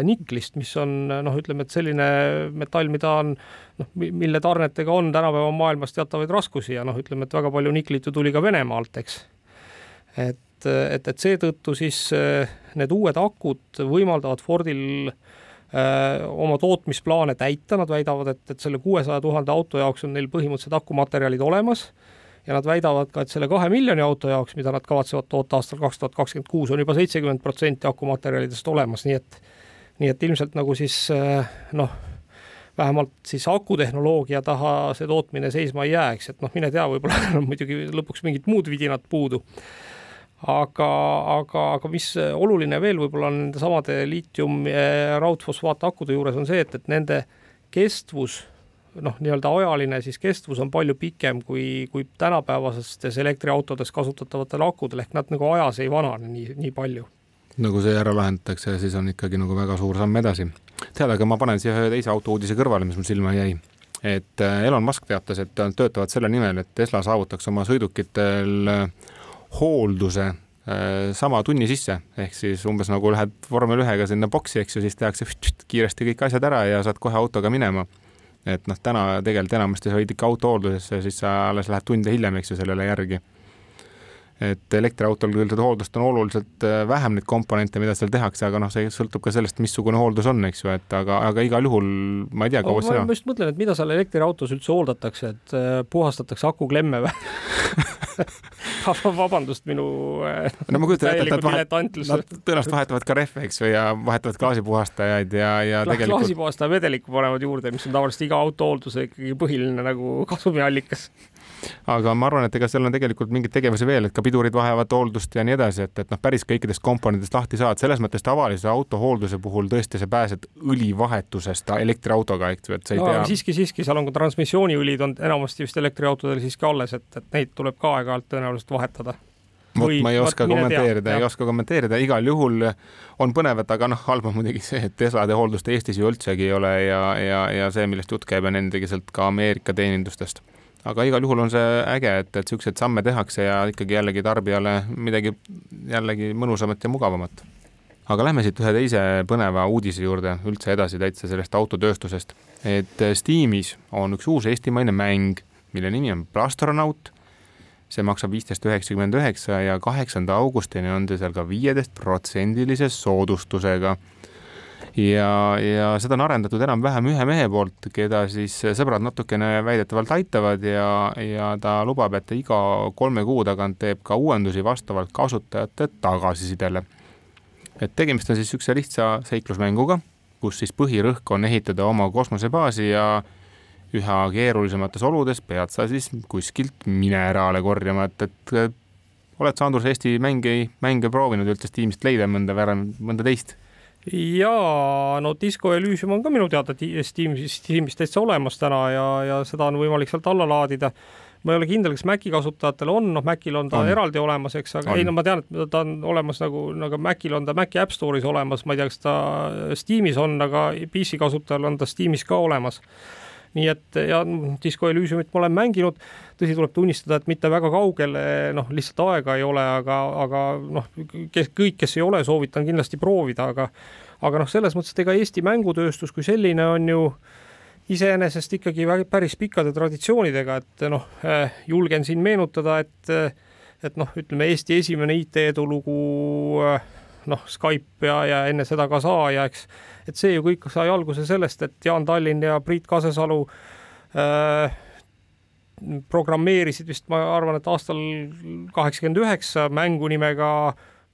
niklist, mis on noh, ütleme, et selline metall, mida on noh, mille tarnetega on tänapäeva maailmas teatavaid raskusi ja noh, ütleme, et väga palju niklit ju tuli ka Venemaalt, eks. et et, et, et seetõttu siis eh, need uued akud võimaldavad Fordil äh, oma tootmisplaane täita, nad väidavad, et, et selle kuuesaja tuhande auto jaoks on neil põhimõtteliselt akumaterjalid olemas ja nad väidavad ka, et selle kahe miljoni auto jaoks, mida nad kavatsevad toota aastal kaks tuhat kakskümmend kuus, on juba seitsekümmend protsenti akumaterjalidest olemas, nii et nii et ilmselt nagu siis eh, noh, vähemalt siis akutehnoloogia taha see tootmine seisma ei jää, eks, et noh, mine tea, võib-olla on muidugi lõpuks mingid muud vidinad puudu aga, aga, aga mis oluline veel võib-olla on nendesamade liitium raudfosfaatakude juures on see, et, et nende kestvus noh, nii-öelda ajaline siis kestvus on palju pikem kui, kui tänapäevastes elektriautodes kasutatavatel akudel ehk nad nagu ajas ei vanane nii, nii palju. no kui see ära lahendatakse, siis on ikkagi nagu väga suur samm edasi. tead, aga ma panen siia ühe teise autouudise kõrvale, mis mul silma jäi. et äh, Elon Musk teatas, et nad töötavad selle nimel, et Tesla saavutaks oma sõidukitel äh, hoolduse äh, sama tunni sisse, ehk siis umbes nagu lähed vormel ühega sinna boksi, eks ju, siis tehakse kiiresti kõik asjad ära ja saad kohe autoga minema. et noh, täna tegelikult enamasti sa võid ikka auto hooldusesse, siis sa alles lähed tunde hiljem, eks ju, sellele järgi et elektriautol küll seda hooldust on oluliselt äh, vähem neid komponente, mida seal tehakse, aga noh, see sõltub ka sellest, missugune hooldus on, eks ju, et aga, aga igal juhul ma ei tea, kaua seda. ma just mõtlen, et mida seal elektriautos üldse hooldatakse, et äh, puhastatakse akuklemme või? Vabandust minu äh, no ma kujutan ette, et nad, vahet, nad tõenäoliselt vahetavad ka rehve, eks ju, ja vahetavad gaasipuhastajaid ja, ja Kla tegelikult gaasipuhastaja vedelikku panevad juurde, mis on tavaliselt iga auto hoolduse ikkagi põhiline nagu kasumiallikas aga ma arvan, et ega seal on tegelikult mingeid tegevusi veel, et ka pidurid vajavad hooldust ja nii edasi, et, et noh, päris kõikidest komponentidest lahti saad, selles mõttes tavalise auto hoolduse puhul tõesti sa pääsed õlivahetusest elektriautoga, eks ju, et sa ei no, pea. siiski, siiski, seal on ka transmissiooniõlid on enamasti vist elektriautodel siiski alles, et, et neid tuleb ka aeg-ajalt tõenäoliselt vahetada. Vot ma ei oska kommenteerida, ei oska kommenteerida, igal juhul on põnev, et aga noh, halb on muidugi see, et Teslade hooldust Eestis ju üldsegi ei ole ja, ja, ja see, millest jutt käib, on endiselt ka Ameerika teenindustest aga igal juhul on see äge, et, et niisuguseid samme tehakse ja ikkagi jällegi tarbijale midagi jällegi mõnusamat ja mugavamat. aga lähme siit ühe teise põneva uudise juurde üldse edasi täitsa sellest autotööstusest. et Steamis on üks uus eestimaine mäng, mille nimi on Plastronaut. see maksab viisteist üheksakümmend üheksa ja kaheksanda augustini on ta seal ka viieteist protsendilise soodustusega ja, ja seda on arendatud enam-vähem ühe mehe poolt, keda siis sõbrad natukene väidetavalt aitavad ja, ja ta lubab, et iga kolme kuu tagant teeb ka uuendusi vastavalt kasutajate tagasisidele. et tegemist on siis niisuguse lihtsa seiklusmänguga, kus siis põhirõhk on ehitada oma kosmosebaasi ja üha keerulisemates oludes pead sa siis kuskilt mineraale korjama, et, et oled sa, Andrus, Eesti mänge, mänge proovinud üldse Steamist leida mõnda, mõnda teist? Jaa, no Disco Elysium on ka minu teada Steamis, Steamis täitsa olemas täna ja, ja seda on võimalik sealt alla laadida. ma ei ole kindel, kas Maci kasutajatel on, noh, Macil on ta on. eraldi olemas, eks, aga on. ei no ma tean, et ta on olemas nagu, nagu Macil on ta Maci App Store'is olemas, ma ei tea, kas ta Steamis on, aga PC kasutajal on ta Steamis ka olemas nii et ja Disco Elysiumit ma olen mänginud, tõsi, tuleb tunnistada, et mitte väga kaugele, noh, lihtsalt aega ei ole, aga, aga noh, kes kõik, kes ei ole, soovitan kindlasti proovida, aga aga noh, selles mõttes, et ega Eesti mängutööstus kui selline on ju iseenesest ikkagi päris pikkade traditsioonidega, et noh, eh, julgen siin meenutada, et et noh, ütleme Eesti esimene IT-edulugu äh, noh, Skype ja, ja enne seda ka Saaja, eks. et see ju kõik sai alguse sellest, et Jaan Tallinn ja Priit Kasesalu äh, programmeerisid vist, ma arvan, et aastal kaheksakümmend üheksa mängu nimega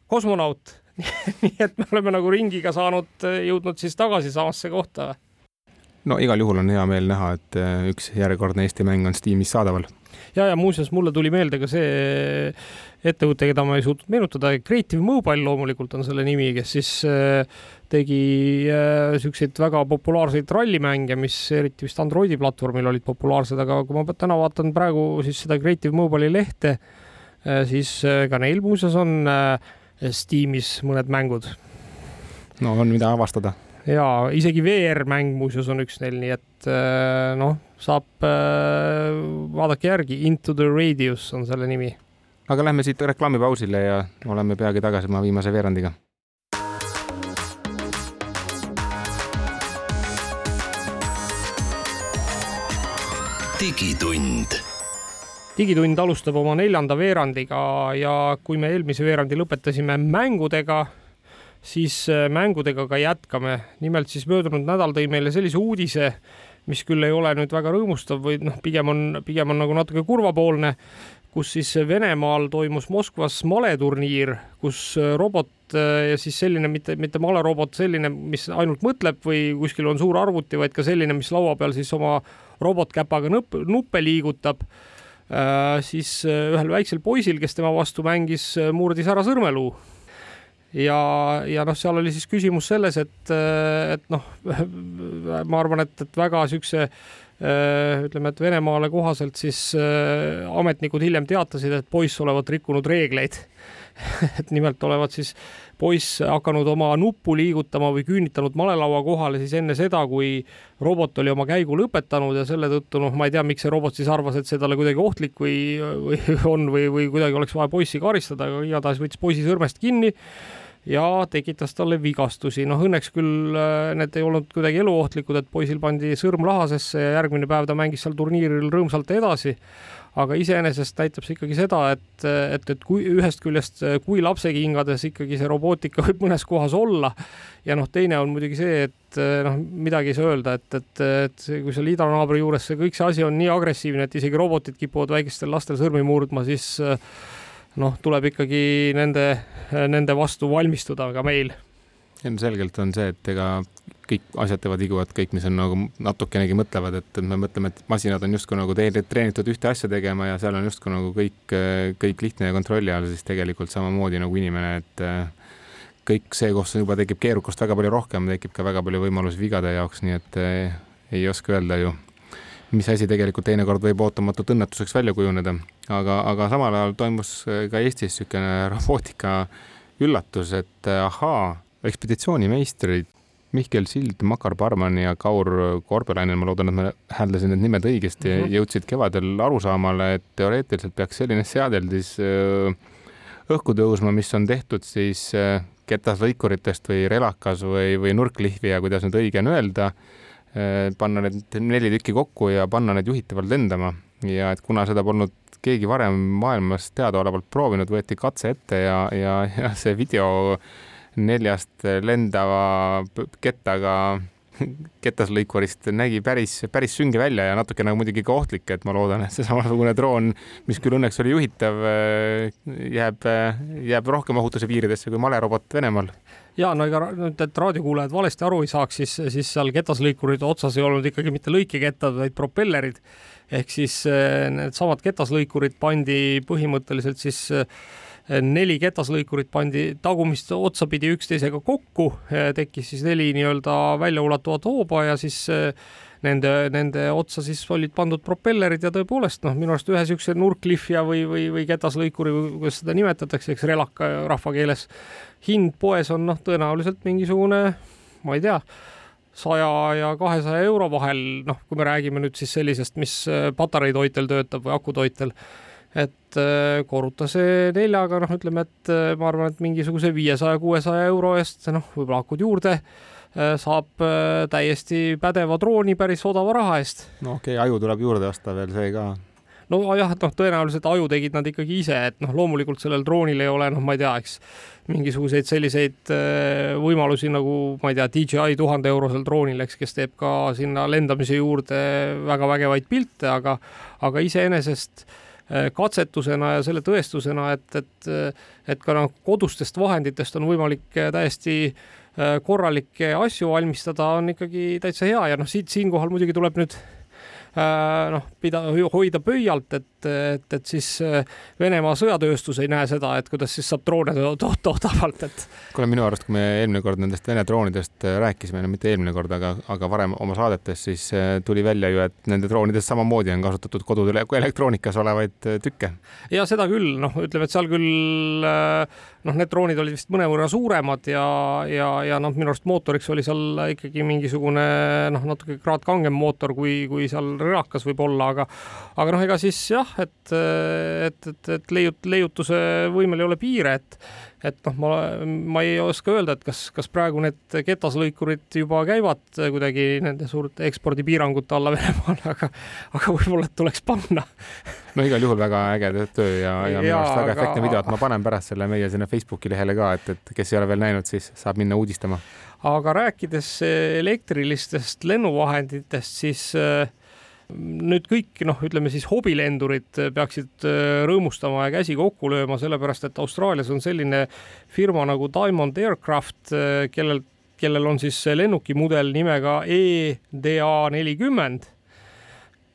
Kosmonaut nii et me oleme nagu ringiga saanud, jõudnud siis tagasi samasse kohta. no igal juhul on hea meel näha, et äh, üks järjekordne Eesti mäng on Steamis saadaval ja, ja muuseas, mulle tuli meelde ka see ettevõte, keda ma ei suutnud meenutada, Creative Mobile loomulikult on selle nimi, kes siis äh, tegi äh, siukseid väga populaarseid rallimänge, mis eriti vist Androidi platvormil olid populaarsed, aga kui ma täna vaatan praegu siis seda Creative Mobile'i lehte, äh, siis ka neil muuseas on Steamis mõned mängud. no on, mida avastada ja isegi VR-mäng muuseas on üks neil, nii et äh, noh, saab, äh, vaadake järgi, Into the Radius on selle nimi. aga lähme siit reklaamipausile ja oleme peagi tagasi oma viimase veerandiga. digitund digitund alustab oma neljanda veerandiga ja kui me eelmise veerandi lõpetasime mängudega, siis äh, mängudega ka jätkame. nimelt siis möödunud nädal tõi meile sellise uudise, mis küll ei ole nüüd väga rõõmustav või noh, pigem on, pigem on nagu natuke kurvapoolne, kus siis Venemaal toimus Moskvas maleturniir, kus äh, robot äh, ja siis selline mitte, mitte malerobot, selline, mis ainult mõtleb või kuskil on suur arvuti, vaid ka selline, mis laua peal siis oma robotkäpaga nõpp, nuppe liigutab siis ühel väiksel poisil, kes tema vastu mängis, murdis ära sõrmeluu ja, ja noh, seal oli siis küsimus selles, et, et noh, ma arvan, et, et väga siukse ütleme, et Venemaale kohaselt siis äh, ametnikud hiljem teatasid, et poiss olevat rikkunud reegleid. Et nimelt olevat siis poiss hakanud oma nuppu liigutama või küünitanud malelaua kohale siis enne seda, kui robot oli oma käigu lõpetanud ja selle tõttu noh, ma ei tea, miks see robot siis arvas, et see talle kuidagi ohtlik või, või on või, või kuidagi oleks vaja poissi karistada, aga igatahes võttis poisi sõrmest kinni ja tekitas talle vigastusi. noh, õnneks küll äh, need ei olnud kuidagi eluohtlikud, et poisil pandi sõrm lahasesse ja järgmine päev ta mängis seal turniiril rõõmsalt edasi. aga iseenesest näitab see ikkagi seda, et, et, et kui ühest küljest, kui lapsekingades ikkagi see robootika võib mõnes kohas olla ja noh, teine on muidugi see, et noh, midagi ei saa öelda, et, et, et kui seal idanaabri juures see kõik see asi on nii agressiivne, et isegi robotid kipuvad väikestel lastel sõrmi murdma, siis äh, noh, tuleb ikkagi nende, nende vastu valmistuda ka meil. ilmselgelt on see, et ega kõik asjad teevad vigu, et kõik, mis on nagu natukenegi mõtlevad, et me mõtleme, et masinad on justkui nagu treenitud ühte asja tegema ja seal on justkui nagu kõik, kõik lihtne ja kontrolli all, siis tegelikult samamoodi nagu inimene, et kõik see, kus juba tekib keerukust väga palju rohkem, tekib ka väga palju võimalusi vigade jaoks, nii et ei oska öelda ju, mis asi tegelikult teinekord võib ootamatult õnnetuseks välja kujuneda. aga, aga samal ajal toimus ka Eestis niisugune robootika üllatus, et ahaa, ekspeditsioonimeistrid Mihkel Sild, Makar Parman ja Kaur Korbelainen, ma loodan, et ma hääldasin need nimed õigesti mm, -hmm. jõudsid kevadel arusaamale, et teoreetiliselt peaks selline seadeldis äh, õhku tõusma, mis on tehtud siis äh, ketaslõikuritest või relakas või, või nurklihvija, kuidas nüüd õige on öelda, äh, panna need neli tükki kokku ja panna need juhitavalt lendama. Ja et kuna seda polnud keegi varem maailmas teadaolevalt proovinud, võeti katse ette ja, ja, ja see video neljast lendava kettaga ketaslõikurist nägi päris, päris sünge välja ja natukene nagu muidugi ka ohtlik, et ma loodan, et see samasugune droon, mis küll õnneks oli juhitav, jääb, jääb rohkem ohutuse piiridesse kui malerobot Venemaal ja no ega nüüd, et raadiokuulajad valesti aru ei saaks, siis, siis seal ketaslõikurite otsas ei olnud ikkagi mitte lõikekettad, vaid propellerid. Ehk siis eh, needsamad ketaslõikurid pandi põhimõtteliselt siis äh, neli ketaslõikurit pandi tagumist otsapidi üksteisega kokku, tekkis siis neli nii-öelda väljaulatuvat hooba ja siis eh, nende, nende otsa siis olid pandud propellerid ja tõepoolest noh, minu arust ühe niisuguse nurklihvija või, või, või ketaslõikuri või kuidas seda nimetatakse, eks relaka rahvakeeles, hind poes on noh, tõenäoliselt mingisugune, ma ei tea saja ja kahesaja euro vahel, noh, kui me räägime nüüd siis sellisest, mis eh, patareitoitel töötab või akutoitel et äh, korruta see neljaga, noh, ütleme, et äh, ma arvan, et mingisuguse viiesaja, kuuesaja euro eest, noh, võib-olla akud juurde, äh, saab täiesti pädeva drooni päris odava raha eest. no okei okay,, aju tuleb juurde osta veel, see ka no jah, et noh, tõenäoliselt aju tegid nad ikkagi ise, et noh, loomulikult sellel droonil ei ole, noh, ma ei tea, eks mingisuguseid selliseid võimalusi nagu ma ei tea, DJI tuhande eurosel droonil, eks, kes teeb ka sinna lendamise juurde väga vägevaid pilte, aga, aga iseenesest äh, Äh, katsetusena ja selle tõestusena, et, et, et ka noh, kodustest vahenditest on võimalik äh, täiesti äh, korralikke asju valmistada, on ikkagi täitsa hea ja noh, siit siinkohal muidugi tuleb nüüd Äh, noh, pida-, hoida pöialt, et, et, et siis äh, Venemaa sõjatööstus ei näe seda, et kuidas siis saab droone toota odavalt, et. kuule, minu arust, kui me eelmine kord nendest Vene droonidest äh, rääkisime, no mitte eelmine kord, aga, aga varem oma saadetes, siis tuli välja ju, et nende droonidest samamoodi on kasutatud kodudel elektroonikas olevaid tükke. ja seda küll, noh, ütleme, et seal küll noh, need droonid olid vist mõnevõrra suuremad ja, ja, ja noh, minu arust mootoriks oli seal ikkagi mingisugune noh, natuke kraad kangem mootor kui, kui seal rõrakas võib-olla, aga, aga noh, ega siis jah, et, et, et, et leiut-, leiutuse võimel ei ole piire, et, et noh, ma, ma ei oska öelda, et kas, kas praegu need ketaslõikurid juba käivad kuidagi nende suurte ekspordipiirangute alla Venemaal, aga, aga võib-olla tuleks panna no igal juhul väga äge töö ja, ja minu arust väga aga... efektne video, et ma panen pärast selle meie sinna Facebooki lehele ka, et, et kes ei ole veel näinud, siis saab minna uudistama. aga rääkides elektrilistest lennuvahenditest, siis äh, nüüd kõik noh, ütleme siis hobilendurid peaksid äh, rõõmustama ja käsi kokku lööma, sellepärast et Austraalias on selline firma nagu Diamond Aircraft, äh, kellel, kellel on siis lennukimudel nimega EDA nelikümmend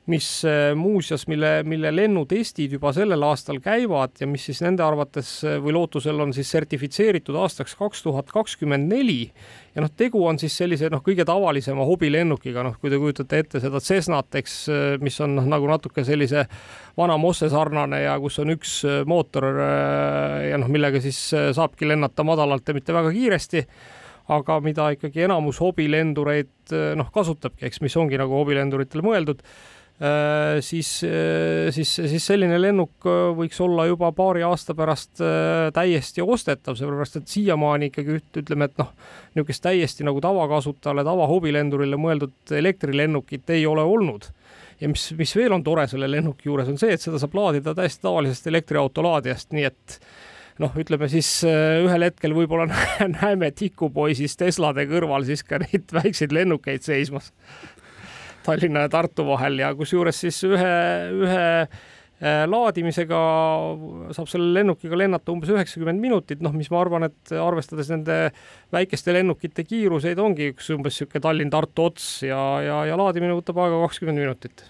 mis äh, muuseas, mille, mille lennutestid juba sellel aastal käivad ja mis siis nende arvates äh, või lootusel on siis sertifitseeritud aastaks kaks tuhat kakskümmend neli. ja noh, tegu on siis sellise noh, kõige tavalisema hobilennukiga, noh, kui te kujutate ette seda Cessnat, eks, äh, mis on noh, nagu natuke sellise vana Mosse sarnane ja kus on üks mootor ja noh, millega siis saabki lennata madalalt ja mitte väga kiiresti. Aga mida ikkagi enamus hobilendureid noh, kasutabki, eks, mis ongi nagu hobilenduritele mõeldud siis, äh, siis, siis selline lennuk äh, võiks olla juba paari aasta pärast täiesti ostetav, sellepärast et siiamaani ikkagi üt-, ütleme, et noh, niisugust täiesti nagu tavakasutajale, tavahobilendurile mõeldud elektrilennukit ei ole olnud. Ja mis, mis veel on tore selle lennuki juures, on see, et seda saab laadida täiesti tavalisest elektriauto laadijast, nii et noh, ütleme siis ühel hetkel võib-olla näeme tikupoisis Teslade kõrval siis ka neid väikseid lennukeid seismas Tallinna ja Tartu vahel ja kusjuures siis ühe, ühe laadimisega saab selle lennukiga lennata umbes üheksakümmend minutit, noh, mis ma arvan, et arvestades nende väikeste lennukite kiiruseid, ongi üks umbes niisugune Tallinn-Tartu ots ja, ja, ja laadimine võtab aega kakskümmend minutit.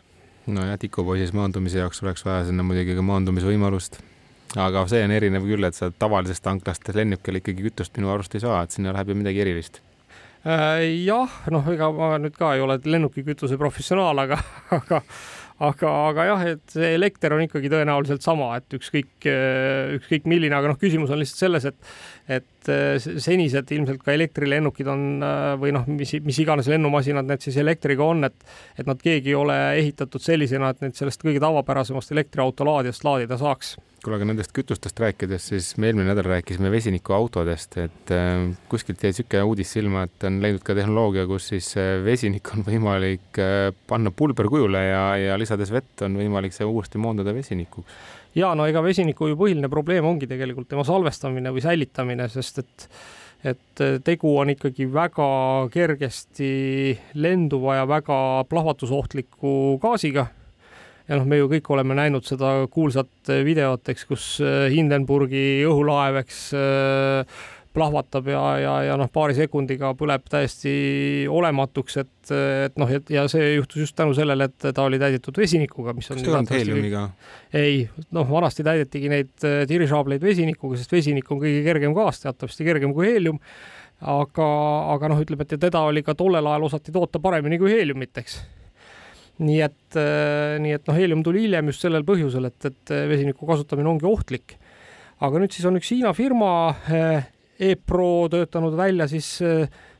nojah, tikupoisis maandumise jaoks oleks vaja sinna muidugi ka maandumisvõimalust. Aga see on erinev küll, et sa tavalisest tanklast lennukil ikkagi kütust minu arust ei saa, et sinna läheb ju midagi erilist. äh, jah, noh, ega ma nüüd ka ei ole lennukikütuse professionaal, aga, aga aga, aga jah, et see elekter on ikkagi tõenäoliselt sama, et ükskõik, ükskõik milline, aga noh, küsimus on lihtsalt selles, et et senised ilmselt ka elektrilennukid on või noh, mis, mis iganes lennumasinad need siis elektriga on, et et nad keegi ei ole ehitatud sellisena, et neid sellest kõige tavapärasemast elektriauto laadijast laadida saaks kuule, aga nendest kütustest rääkides, siis me eelmine nädal rääkisime vesinikuautodest, et äh, kuskilt jäi niisugune uudis silma, et on leidnud ka tehnoloogia, kus siis äh, vesinik on võimalik äh, panna pulberkujule ja, ja lisades vett on võimalik see uuesti moondada vesinikuks. ja no ega vesiniku ju põhiline probleem ongi tegelikult tema salvestamine või säilitamine, sest et et tegu on ikkagi väga kergesti lenduva ja väga plahvatusohtliku gaasiga ja noh, me ju kõik oleme näinud seda kuulsat videot, eks, kus äh, Hindenburgi õhulaev, eks äh, plahvatab ja, ja, ja noh, paari sekundiga põleb täiesti olematuks, et, et noh, et ja see juhtus just tänu sellele, et ta oli täidetud vesinikuga, mis on. kas ta ei olnud heeliumiga? ei, noh, vanasti täidetigi neid dirižaableid vesinikuga, sest vesinik on kõige kergem gaas, teatavasti kergem kui heelium. aga, aga noh, ütleme, et teda oli ka tollel ajal osati toota paremini kui heeliumit, eks nii et, äh, nii et noh, heelium tuli hiljem just sellel põhjusel, et, et äh, vesiniku kasutamine ongi ohtlik. aga nüüd siis on üks Hiina firma äh, E-Pro töötanud välja siis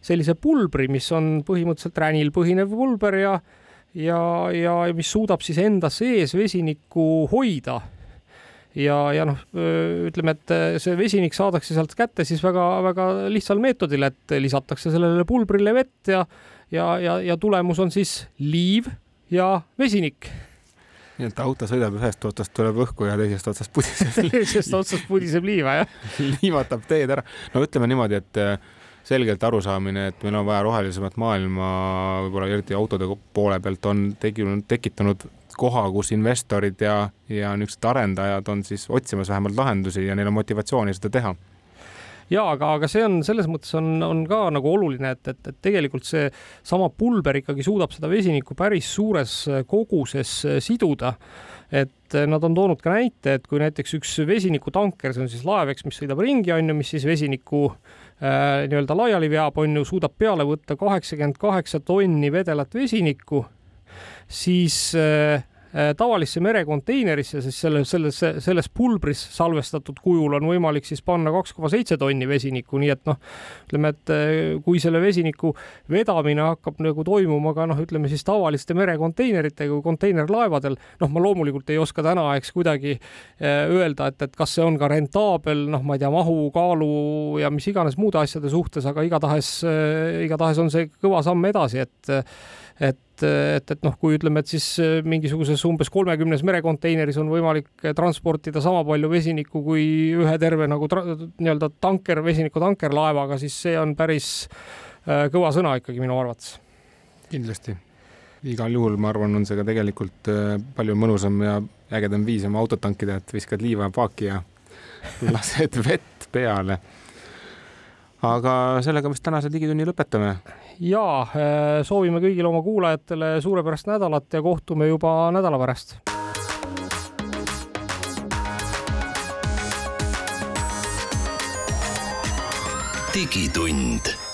sellise pulbri, mis on põhimõtteliselt ränil põhinev pulber ja ja, ja mis suudab siis enda sees vesinikku hoida ja, ja noh, ütleme, et see vesinik saadakse sealt kätte siis väga-väga lihtsal meetodil, et lisatakse sellele pulbrile vett ja ja, ja, ja tulemus on siis liiv ja vesinik. nii et auto sõidab ühest otsast tuleb õhku ja teisest otsast pudiseb teisest otsast pudiseb liiva, jah liivatab teed ära. no ütleme niimoodi, et äh, selgelt arusaamine, et meil on vaja rohelisemat maailma, võib-olla eriti autode poole pealt on tekkinud, tekitanud koha, kus investorid ja, ja niisugused arendajad on siis otsimas vähemalt lahendusi ja neil on motivatsiooni seda teha ja aga, aga see on selles mõttes on, on ka nagu oluline, et, et, et tegelikult seesama pulber ikkagi suudab seda vesinikku päris suures koguses siduda. Et nad on toonud ka näite, et kui näiteks üks vesinikutanker, see on siis laev, eks, mis sõidab ringi, on ju, mis siis vesinikku äh, nii-öelda laiali veab, on ju, suudab peale võtta kaheksakümmend kaheksa tonni vedelat vesinikku, siis äh, Äh, tavalisse merekonteinerisse, siis selle, selles, selles pulbris salvestatud kujul on võimalik siis panna kaks koma seitse tonni vesinikku, nii et noh, ütleme, et äh, kui selle vesiniku vedamine hakkab nagu toimuma ka noh, ütleme siis tavaliste merekonteineritega või konteinerlaevadel, noh, ma loomulikult ei oska täna, eks kuidagi äh, öelda, et, et kas see on ka rentaabel, noh, ma ei tea, mahu, kaalu ja mis iganes muude asjade suhtes, aga igatahes, igatahes on see kõva samm edasi, et et, et, et noh, kui ütleme, et siis äh, mingisuguses umbes kolmekümnes merekonteineris on võimalik äh, transportida sama palju vesinikku kui ühe terve nagu nii-öelda tanker, vesiniku tankerlaevaga, siis see on päris äh, kõva sõna ikkagi minu arvates. kindlasti, igal juhul ma arvan, on see ka tegelikult palju mõnusam ja ägedam viis oma autot tankida, et viskad liiva paaki ja lased vett peale aga sellega vist tänase Digitunni lõpetame. ja äh, soovime kõigile oma kuulajatele suurepärast nädalat ja kohtume juba nädala pärast. digitund